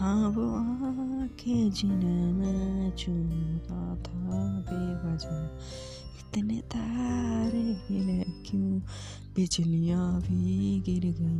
हाँ वो आँखें जिन्हें मैं चूमता था बेवजह। इतने तारे गिरे क्यों? बिजलियाँ भी गिर गई।